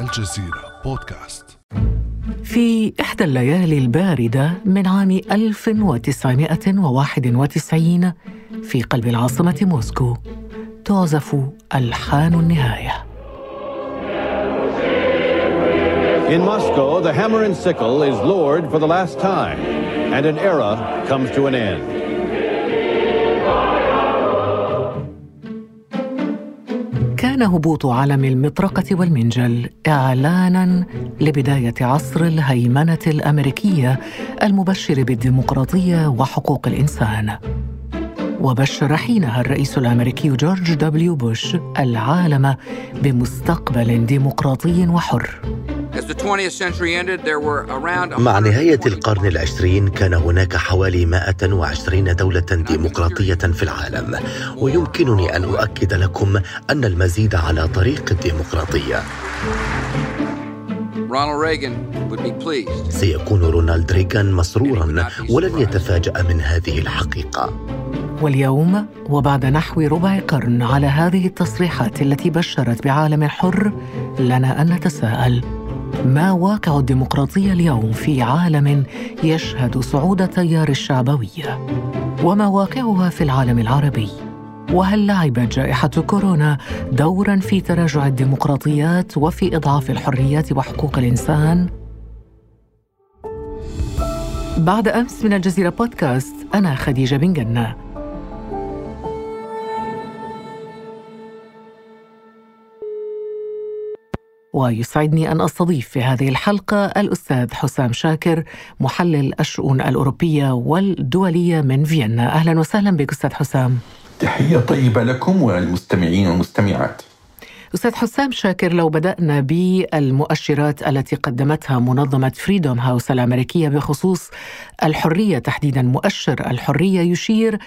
الجزيرة بودكاست في إحدى الليالي الباردة من عام 1991 في قلب العاصمة موسكو تعزف ألحان النهاية In Moscow, the hammer and sickle is lowered for the last time, and an era comes to an end. كان هبوط عالم المطرقة والمنجل إعلانا لبداية عصر الهيمنة الأمريكية المبشر بالديمقراطية وحقوق الإنسان. وبشر حينها الرئيس الأمريكي جورج دبليو بوش العالم بمستقبل ديمقراطي وحر مع نهاية القرن العشرين كان هناك حوالي 120 دولة ديمقراطية في العالم. ويمكنني أن أؤكد لكم أن المزيد على طريق الديمقراطية. سيكون رونالد ريغان مسرورا ولن يتفاجأ من هذه الحقيقة. واليوم وبعد نحو ربع قرن على هذه التصريحات التي بشرت بعالم حر لنا أن نتساءل. ما واقع الديمقراطية اليوم في عالم يشهد صعود تيار الشعبويه وما واقعها في العالم العربي. وهل لعبت جائحة كورونا دورا في تراجع الديمقراطيات وفي إضعاف الحريات وحقوق الإنسان؟ بعد أمس من الجزيرة بودكاست أنا خديجة بن جنة. ويسعدني أن أستضيف في هذه الحلقة الأستاذ حسام شاكر محلل الشؤون الأوروبية والدولية من فيينا. أهلا وسهلا بك أستاذ حسام. تحية طيبة لكم والمستمعين والمستمعات. أستاذ حسام شاكر لو بدأنا بالمؤشرات التي قدمتها منظمة فريدوم هاوس الأمريكية بخصوص الحرية تحديدا مؤشر الحرية يشير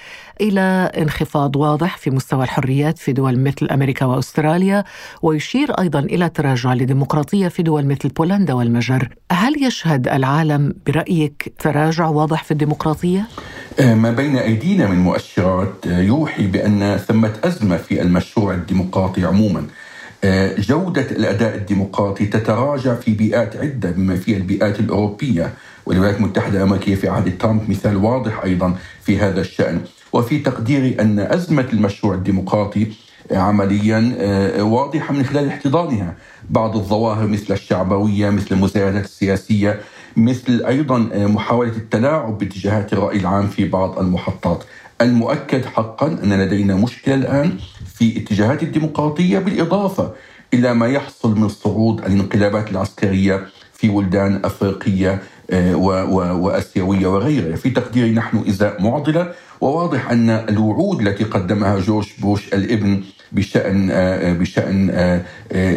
إلى انخفاض واضح في مستوى الحريات في دول مثل أمريكا وأستراليا ويشير أيضا إلى تراجع لديمقراطية في دول مثل بولندا والمجر هل يشهد العالم برأيك تراجع واضح في الديمقراطية؟ آه، ما بين أيدينا من مؤشرات آه، يوحي بأن ثمة أزمة في المشروع الديمقراطي عموما جودة الأداء الديمقراطي تتراجع في بيئات عدة بما فيها البيئات الأوروبية والولايات المتحدة الأمريكية في عهد ترامب مثال واضح أيضا في هذا الشأن. وفي تقديري أن أزمة المشروع الديمقراطي عمليا آه، واضحة من خلال احتضانها بعض الظواهر مثل الشعبوية مثل المزايدات السياسية مثل أيضا آه، محاولة التلاعب باتجاهات الرأي العام في بعض المحطات. المؤكد حقا أن لدينا مشكلة الآن في اتجاهات الديمقراطية بالإضافة إلى ما يحصل من صعود الانقلابات العسكرية في بلدان أفريقية آه، وأسيوية وغيرها، في تقديري نحن إزاء معضلة وواضح أن الوعود التي قدمها جورج بوش الابن بشأن آه، بشأن آه،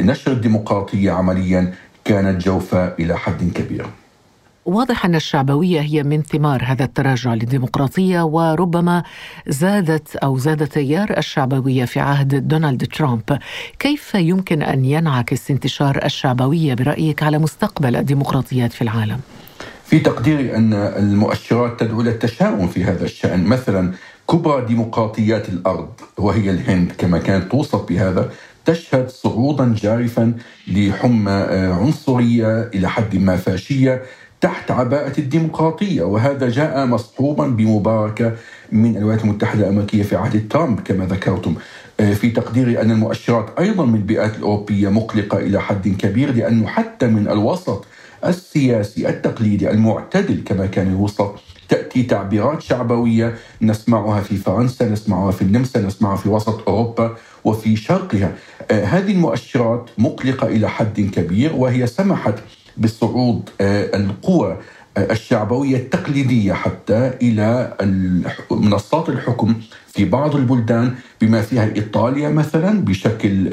نشر الديمقراطية عمليا كانت جوفاء إلى حد كبير. واضح أن الشعبوية هي من ثمار هذا التراجع للديمقراطية وربما زادت أو زاد تيار الشعبوية في عهد دونالد ترامب. كيف يمكن أن ينعكس انتشار الشعبوية برأيك على مستقبل الديمقراطيات في العالم؟ في تقديري أن المؤشرات تدعو إلى التشاؤم في هذا الشأن. مثلا كبرى ديمقراطيات الأرض وهي الهند كما كانت توصف بهذا تشهد صعودا جارفا لحمى عنصرية إلى حد ما فاشية. تحت عباءة الديمقراطية وهذا جاء مصحوبا بمباركة من الولايات المتحدة الأمريكية في عهد ترامب كما ذكرتم. آه، في تقديري أن المؤشرات أيضا من البيئات الأوروبية مقلقة إلى حد كبير لأنه حتى من الوسط السياسي التقليدي المعتدل كما كان يوصف. تأتي تعبيرات شعبوية نسمعها في فرنسا نسمعها في النمسا نسمعها في وسط أوروبا وفي شرقها. آه، هذه المؤشرات مقلقة إلى حد كبير وهي سمحت بصعود آه، القوى آه، الشعبوية التقليدية حتى إلى منصات الحكم في بعض البلدان بما فيها إيطاليا مثلا بشكل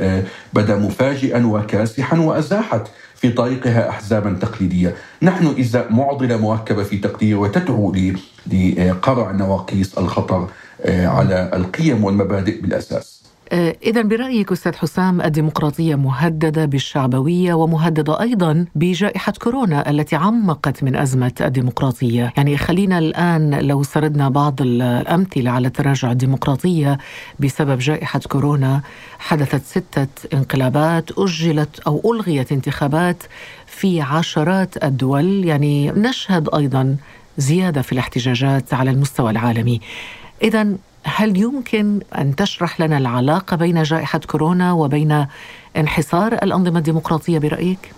بدا مفاجئا وكاسحا وأزاحت. في طريقها أحزابا تقليدية. نحن إذا معضلة مركبة في تقدير وتدعو لقرع نواقيس الخطر على القيم والمبادئ بالأساس. آه، إذا برأيك أستاذ حسام الديمقراطية مهددة بالشعبوية ومهددة أيضا بجائحة كورونا التي عمقت من أزمة الديمقراطية. يعني خلينا الآن لو سردنا بعض الأمثلة على تراجع الديمقراطية بسبب جائحة كورونا حدثت ستة انقلابات أجلت أو ألغيت انتخابات في عشرات الدول. يعني نشهد أيضا زيادة في الاحتجاجات على المستوى العالمي. إذا هل يمكن أن تشرح لنا العلاقة بين جائحة كورونا وبين انحصار الأنظمة الديمقراطية برأيك؟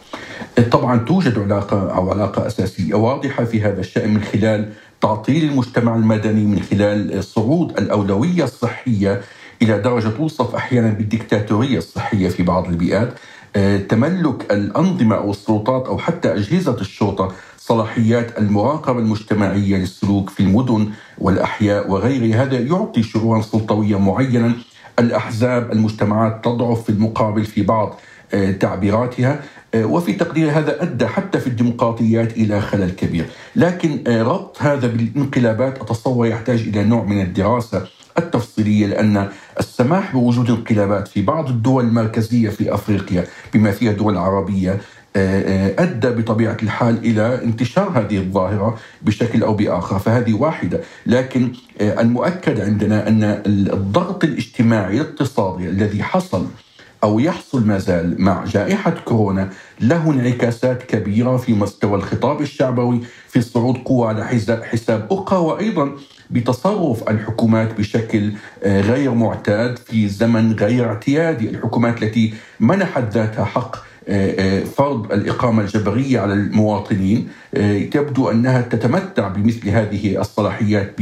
طبعا توجد علاقة أو علاقة أساسية واضحة في هذا الشأن من خلال تعطيل المجتمع المدني من خلال صعود الأولوية الصحية إلى درجة توصف أحيانا بالديكتاتورية الصحية في بعض البيئات آه، تملك الأنظمة أو السلطات أو حتى أجهزة الشرطة صلاحيات المراقبة المجتمعية للسلوك في المدن والأحياء وغيرها. هذا يعطي شعورا سلطويا معينا. الأحزاب المجتمعات تضعف في المقابل في بعض آه، تعبيراتها آه، وفي تقدير هذا أدى حتى في الديمقراطيات إلى خلل كبير، لكن آه، ربط هذا بالانقلابات أتصور يحتاج إلى نوع من الدراسة التفصيلية لأن السماح بوجود انقلابات في بعض الدول المركزية في أفريقيا بما فيها دول عربيه أدى بطبيعة الحال إلى انتشار هذه الظاهرة بشكل أو بآخر فهذه واحدة. لكن المؤكد عندنا أن الضغط الاجتماعي الاقتصادي الذي حصل أو يحصل ما زال مع جائحة كورونا له انعكاسات كبيرة في مستوى الخطاب الشعبوي في صعود قوى على حساب أخرى وأيضا بتصرف الحكومات بشكل غير معتاد في زمن غير اعتيادي، الحكومات التي منحت ذاتها حق فرض الإقامة الجبرية على المواطنين تبدو أنها تتمتع بمثل هذه الصلاحيات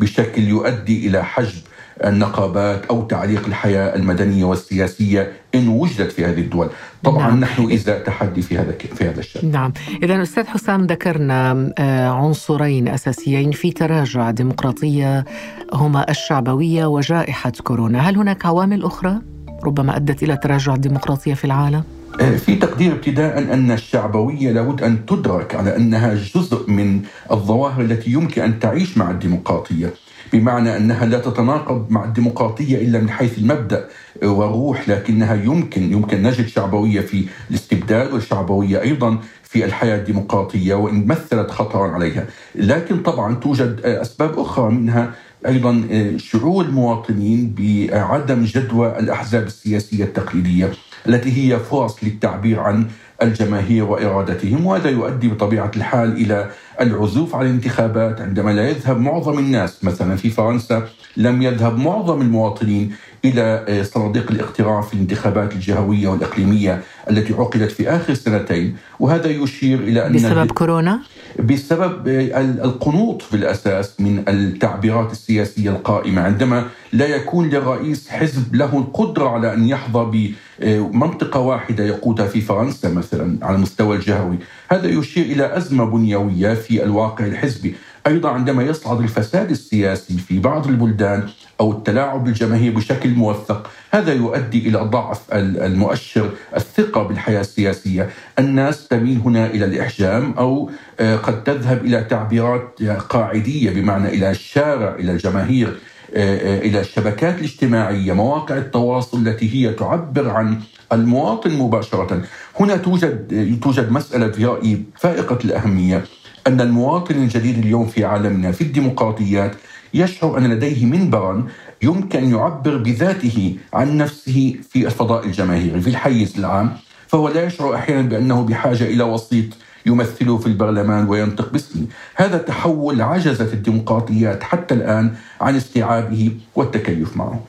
بشكل يؤدي إلى حجب النقابات أو تعليق الحياة المدنية والسياسية إن وجدت في هذه الدول، طبعا نعم. نحن إذا تحدي في هذا في هذا الشأن. نعم، اذا أستاذ حسام ذكرنا آه، عنصرين أساسيين في تراجع الديمقراطيه هما الشعبوية وجائحة كورونا، هل هناك عوامل أخرى ربما أدت إلى تراجع الديمقراطية في العالم؟ آه، في تقدير ابتداء أن الشعبوية لابد أن تدرك على أنها جزء من الظواهر التي يمكن أن تعيش مع الديمقراطية. بمعنى أنها لا تتناقض مع الديمقراطية إلا من حيث المبدأ والروح لكنها يمكن يمكن نجد شعبوية في الاستبداد والشعبوية أيضا في الحياة الديمقراطية وإن مثلت خطرا عليها، لكن طبعا توجد أسباب أخرى منها أيضا شعور المواطنين بعدم جدوى الأحزاب السياسية التقليدية التي هي فرص للتعبير عن الجماهير وإرادتهم وهذا يؤدي بطبيعة الحال إلى العزوف عن الانتخابات عندما لا يذهب معظم الناس مثلا في فرنسا لم يذهب معظم المواطنين إلى آه، صناديق الاقتراع في الانتخابات الجهوية والإقليمية التي عقدت في آخر سنتين وهذا يشير إلى أن بسبب كورونا؟ بسبب آه، القنوط في الأساس من التعبيرات السياسية القائمة. عندما لا يكون للرئيس حزب له القدرة على أن يحظى بمنطقة واحدة يقودها في فرنسا مثلا على المستوى الجهوي، هذا يشير إلى أزمة بنيوية في الواقع الحزبي، أيضا عندما يصعد الفساد السياسي في بعض البلدان أو التلاعب بالجماهير بشكل موثق، هذا يؤدي إلى ضعف المؤشر الثقة بالحياة السياسية، الناس تميل هنا إلى الإحجام أو آه، قد تذهب إلى تعبيرات قاعدية بمعنى إلى الشارع إلى الجماهير آه، آه، إلى الشبكات الاجتماعية، مواقع التواصل التي هي تعبر عن المواطن مباشرة، هنا توجد توجد مسألة في رأيي فائقة الأهمية أن المواطن الجديد اليوم في عالمنا في الديمقراطيات يشعر أن لديه منبرا يمكن أن يعبر بذاته عن نفسه في الفضاء الجماهيري في الحيز العام. فهو لا يشعر أحيانا بأنه بحاجة إلى وسيط يمثله في البرلمان وينطق باسمه. هذا تحول عجزت الديمقراطيات حتى الآن عن استيعابه والتكيف معه.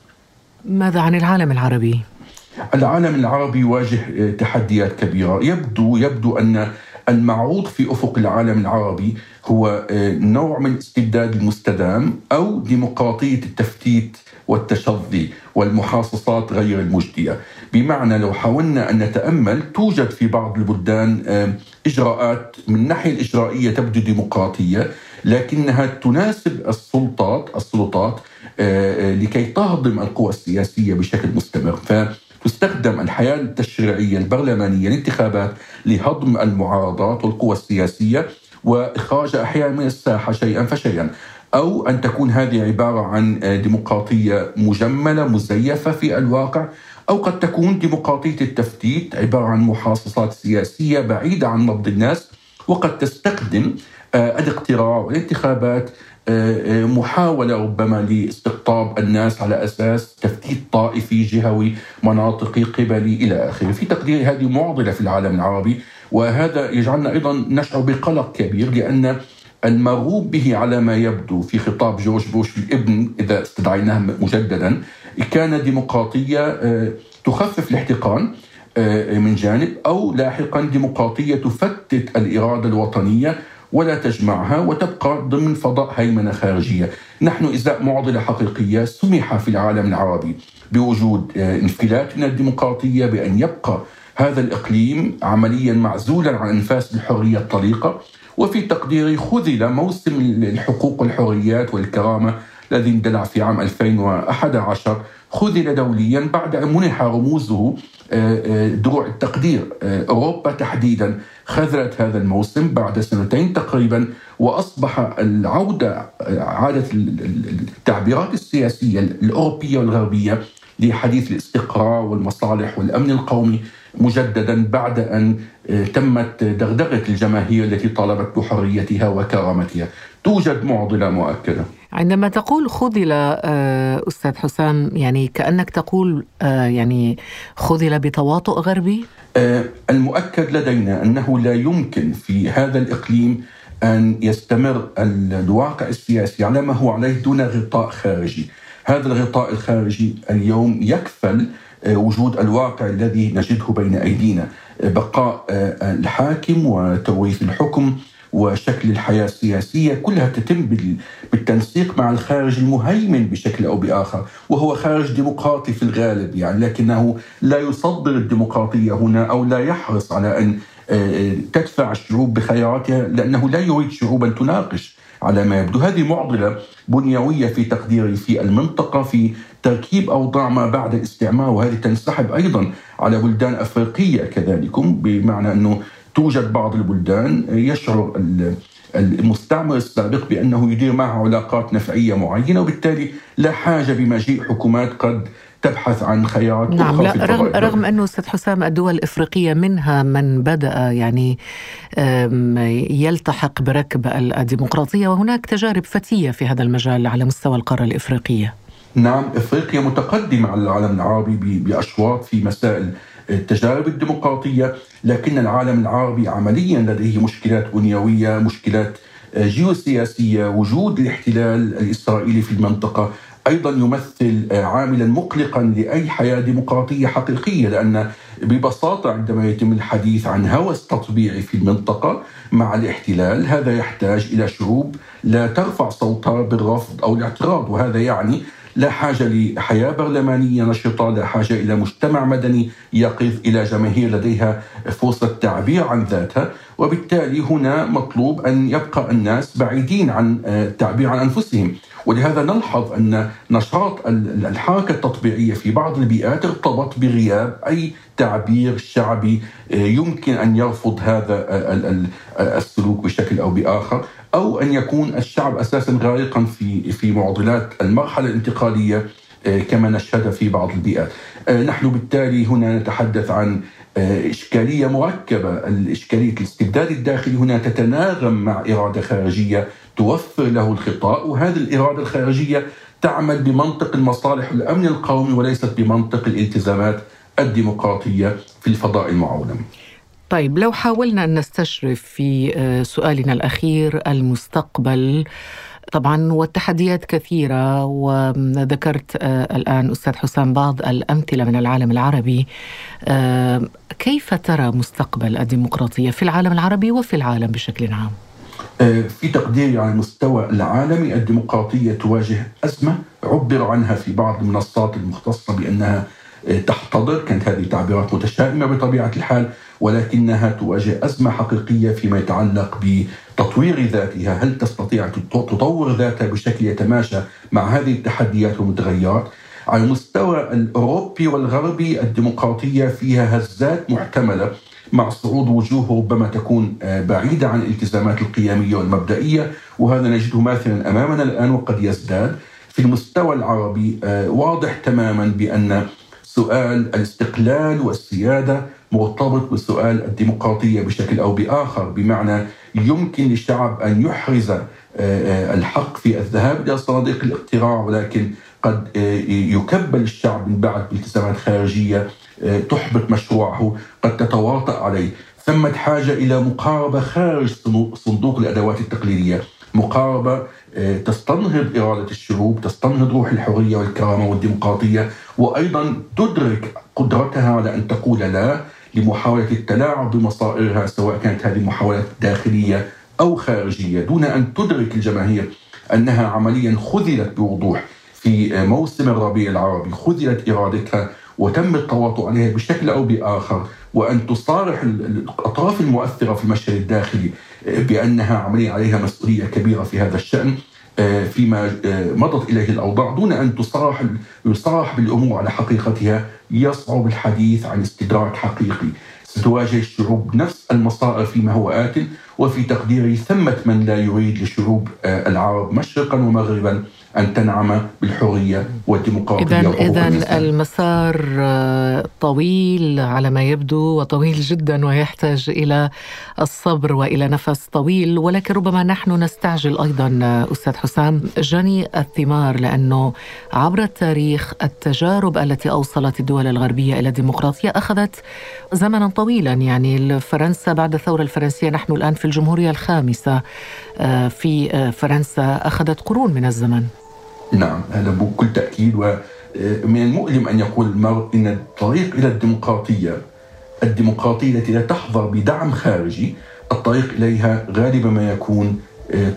ماذا عن العالم العربي؟ العالم العربي يواجه تحديات كبيرة. يبدو يبدو أن المعروض في أفق العالم العربي هو آه، نوع من الاستبداد المستدام أو ديمقراطية التفتيت والتشظي والمحاصصات غير المجدية، بمعنى لو حاولنا أن نتأمل توجد في بعض البلدان آه، إجراءات من الناحية الإجرائية تبدو ديمقراطية لكنها تناسب السلطات السلطات آه، لكي تهضم القوى السياسية بشكل مستمر، ف تستخدم الحياة التشريعية البرلمانية الانتخابات لهضم المعارضات والقوى السياسية وإخراج أحيانا من الساحة شيئا فشيئا. أو أن تكون هذه عبارة عن ديمقراطية مجملة مزيفة في الواقع أو قد تكون ديمقراطية التفتيت عبارة عن محاصصات سياسية بعيدة عن نبض الناس وقد تستخدم الاقتراع والانتخابات آه، آه، محاولة ربما لاستقطاب الناس على أساس تفتيت طائفي جهوي مناطقي قبلي إلى آخره. في تقديري هذه معضلة في العالم العربي وهذا يجعلنا أيضا نشعر بقلق كبير لأن المرغوب به على ما يبدو في خطاب جورج بوش الابن إذا استدعيناه مجددا كان ديمقراطية آه، تخفف الاحتقان من جانب أو لاحقا ديمقراطية تفتت الإرادة الوطنية ولا تجمعها وتبقى ضمن فضاء هيمنة خارجية. نحن إزاء معضلة حقيقية سمح في العالم العربي بوجود آه، انفلات من الديمقراطية بأن يبقى هذا الإقليم عمليا معزولا عن أنفاس الحرية الطليقة وفي تقديري خذل موسم الحقوق والحريات والكرامة الذي اندلع في عام 2011 خذل دوليا بعد أن منح رموزه آه، آه، دروع التقدير أوروبا تحديدا خذلت هذا الموسم بعد سنتين تقريبا وأصبح العودة عادة التعبيرات السياسية الأوروبية والغربية لحديث الاستقرار والمصالح والأمن القومي مجددا بعد أن تمت دغدغة الجماهير التي طالبت بحريتها وكرامتها. توجد معضلة مؤكدة. عندما تقول خذل آه، أستاذ حسام يعني كأنك تقول آه، يعني خذل بتواطؤ غربي؟ آه، المؤكد لدينا أنه لا يمكن في هذا الإقليم أن يستمر الواقع السياسي على ما هو عليه دون غطاء خارجي. هذا الغطاء الخارجي اليوم يكفل وجود الواقع الذي نجده بين أيدينا، بقاء الحاكم وتوريث الحكم وشكل الحياة السياسية كلها تتم بالتنسيق مع الخارج المهيمن بشكل أو بآخر وهو خارج ديمقراطي في الغالب يعني لكنه لا يصدر الديمقراطية هنا أو لا يحرص على أن آه، تدفع الشعوب بخياراتها لأنه لا يريد شعوبا تناقش على ما يبدو. هذه معضلة بنيوية في تقديري في المنطقة في تركيب أوضاع ما بعد الاستعمار وهذه تنسحب أيضا على بلدان أفريقية كذلك بمعنى أنه توجد بعض البلدان يشعر المستعمر السابق بأنه يدير معه علاقات نفعية معينة وبالتالي لا حاجة بمجيء حكومات قد تبحث عن خيارات نعم لا رغم رغم أنه أستاذ حسام الدول الإفريقية منها من بدأ يعني يلتحق بركب الديمقراطية وهناك تجارب فتية في هذا المجال على مستوى القارة الإفريقية. نعم إفريقيا متقدمة على العالم العربي بأشواط في مسائل التجارب الديمقراطية لكن العالم العربي عمليا لديه مشكلات بنيوية مشكلات جيوسياسية وجود الاحتلال الإسرائيلي في المنطقة أيضا يمثل عاملا مقلقا لأي حياة ديمقراطية حقيقية لأن ببساطة عندما يتم الحديث عن هوس تطبيعي في المنطقة مع الاحتلال هذا يحتاج إلى شعوب لا ترفع صوتها بالرفض أو الاعتراض وهذا يعني لا حاجة لحياة برلمانية نشطة لا حاجة إلى مجتمع مدني يقظ إلى جماهير لديها فرصة تعبير عن ذاتها. وبالتالي هنا مطلوب أن يبقى الناس بعيدين عن التعبير عن أنفسهم. ولهذا نلحظ أن نشاط الحركة التطبيعية في بعض البيئات ارتبط بغياب أي تعبير شعبي يمكن أن يرفض هذا السلوك بشكل أو بآخر أو أن يكون الشعب أساسا غارقا في في معضلات المرحلة الانتقالية آه، كما نشهد في بعض البيئات. آه، نحن بالتالي هنا نتحدث عن آه، إشكالية مركبة الإشكالية الاستبداد الداخلي هنا تتناغم مع إرادة خارجية توفر له الخطاب وهذه الإرادة الخارجية تعمل بمنطق المصالح والأمن القومي وليست بمنطق الالتزامات الديمقراطية في الفضاء المعولم طيب لو حاولنا أن نستشرف في آه، سؤالنا الأخير المستقبل طبعا والتحديات كثيرة وذكرت آه، الآن أستاذ حسام بعض الأمثلة من العالم العربي آه، كيف ترى مستقبل الديمقراطية في العالم العربي وفي العالم بشكل عام؟ في تقديري على المستوى العالمي الديمقراطية تواجه أزمة عبر عنها في بعض المنصات المختصة بأنها تحتضر كانت هذه تعبيرات متشائمة بطبيعة الحال ولكنها تواجه أزمة حقيقية فيما يتعلق بتطوير ذاتها، هل تستطيع تطور ذاتها بشكل يتماشى مع هذه التحديات والمتغيرات؟ على المستوى الأوروبي والغربي الديمقراطية فيها هزات محتملة مع صعود وجوه ربما تكون بعيدة عن الالتزامات القيمية والمبدئية وهذا نجده مثلا أمامنا الآن وقد يزداد. في المستوى العربي واضح تماما بأن سؤال الاستقلال والسيادة مرتبط بسؤال الديمقراطية بشكل أو بآخر بمعنى يمكن للشعب أن يحرز الحق في الذهاب إلى صناديق الاقتراع ولكن قد يكبل الشعب من بعد بالتزامات خارجية تحبط مشروعه قد تتواطأ عليه ثمة حاجة إلى مقاربة خارج صندوق الأدوات التقليدية. مقاربة تستنهض إرادة الشعوب تستنهض روح الحرية والكرامة والديمقراطية وأيضا تدرك قدرتها على أن تقول لا لمحاولة التلاعب بمصائرها سواء كانت هذه محاولات داخلية أو خارجية. دون أن تدرك الجماهير أنها عمليا خذلت بوضوح في موسم الربيع العربي خذلت إرادتها وتم التواطؤ عليها بشكل أو بآخر وأن تصارح الأطراف المؤثرة في المشهد الداخلي بأنها عمليا عليها مسؤولية كبيرة في هذا الشأن فيما مضت إليه الأوضاع دون أن تصرح يصرح بالأمور على حقيقتها يصعب الحديث عن استدراك حقيقي. ستواجه الشعوب نفس المصائب فيما هو آت وفي تقديري ثمة من لا يريد لشعوب العرب مشرقا ومغربا. أن تنعم بالحرية والديمقراطية إذا إذا المسار طويل على ما يبدو وطويل جدا ويحتاج إلى الصبر وإلى نفس طويل ولكن ربما نحن نستعجل أيضا أستاذ حسام. جني الثمار لأنه عبر التاريخ التجارب التي أوصلت الدول الغربية إلى الديمقراطية أخذت زمنا طويلا. يعني فرنسا بعد الثورة الفرنسية نحن الآن في الجمهورية الخامسة في فرنسا أخذت قرون من الزمن. نعم هذا بكل تأكيد. ومن المؤلم أن يقول المرء أن الطريق إلى الديمقراطية الديمقراطية التي لا تحظى بدعم خارجي الطريق إليها غالبا ما يكون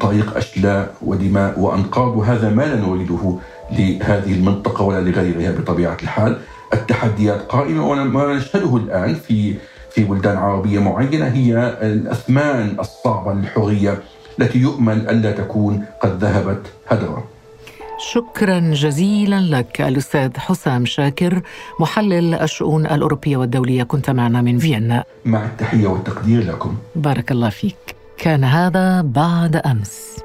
طريق أشلاء ودماء. وأنقاض وهذا ما لا نريده لهذه المنطقة ولا لغيرها بطبيعة الحال. التحديات قائمة وما نشهده الآن في في بلدان عربية معينة هي الأثمان الصعبة للحرية التي يؤمل ألا تكون قد ذهبت هدرا. شكرا جزيلا لك الأستاذ حسام شاكر محلل الشؤون الأوروبية والدولية. كنت معنا من فيينا. مع التحية والتقدير لكم. بارك الله فيك. كان هذا بعد أمس.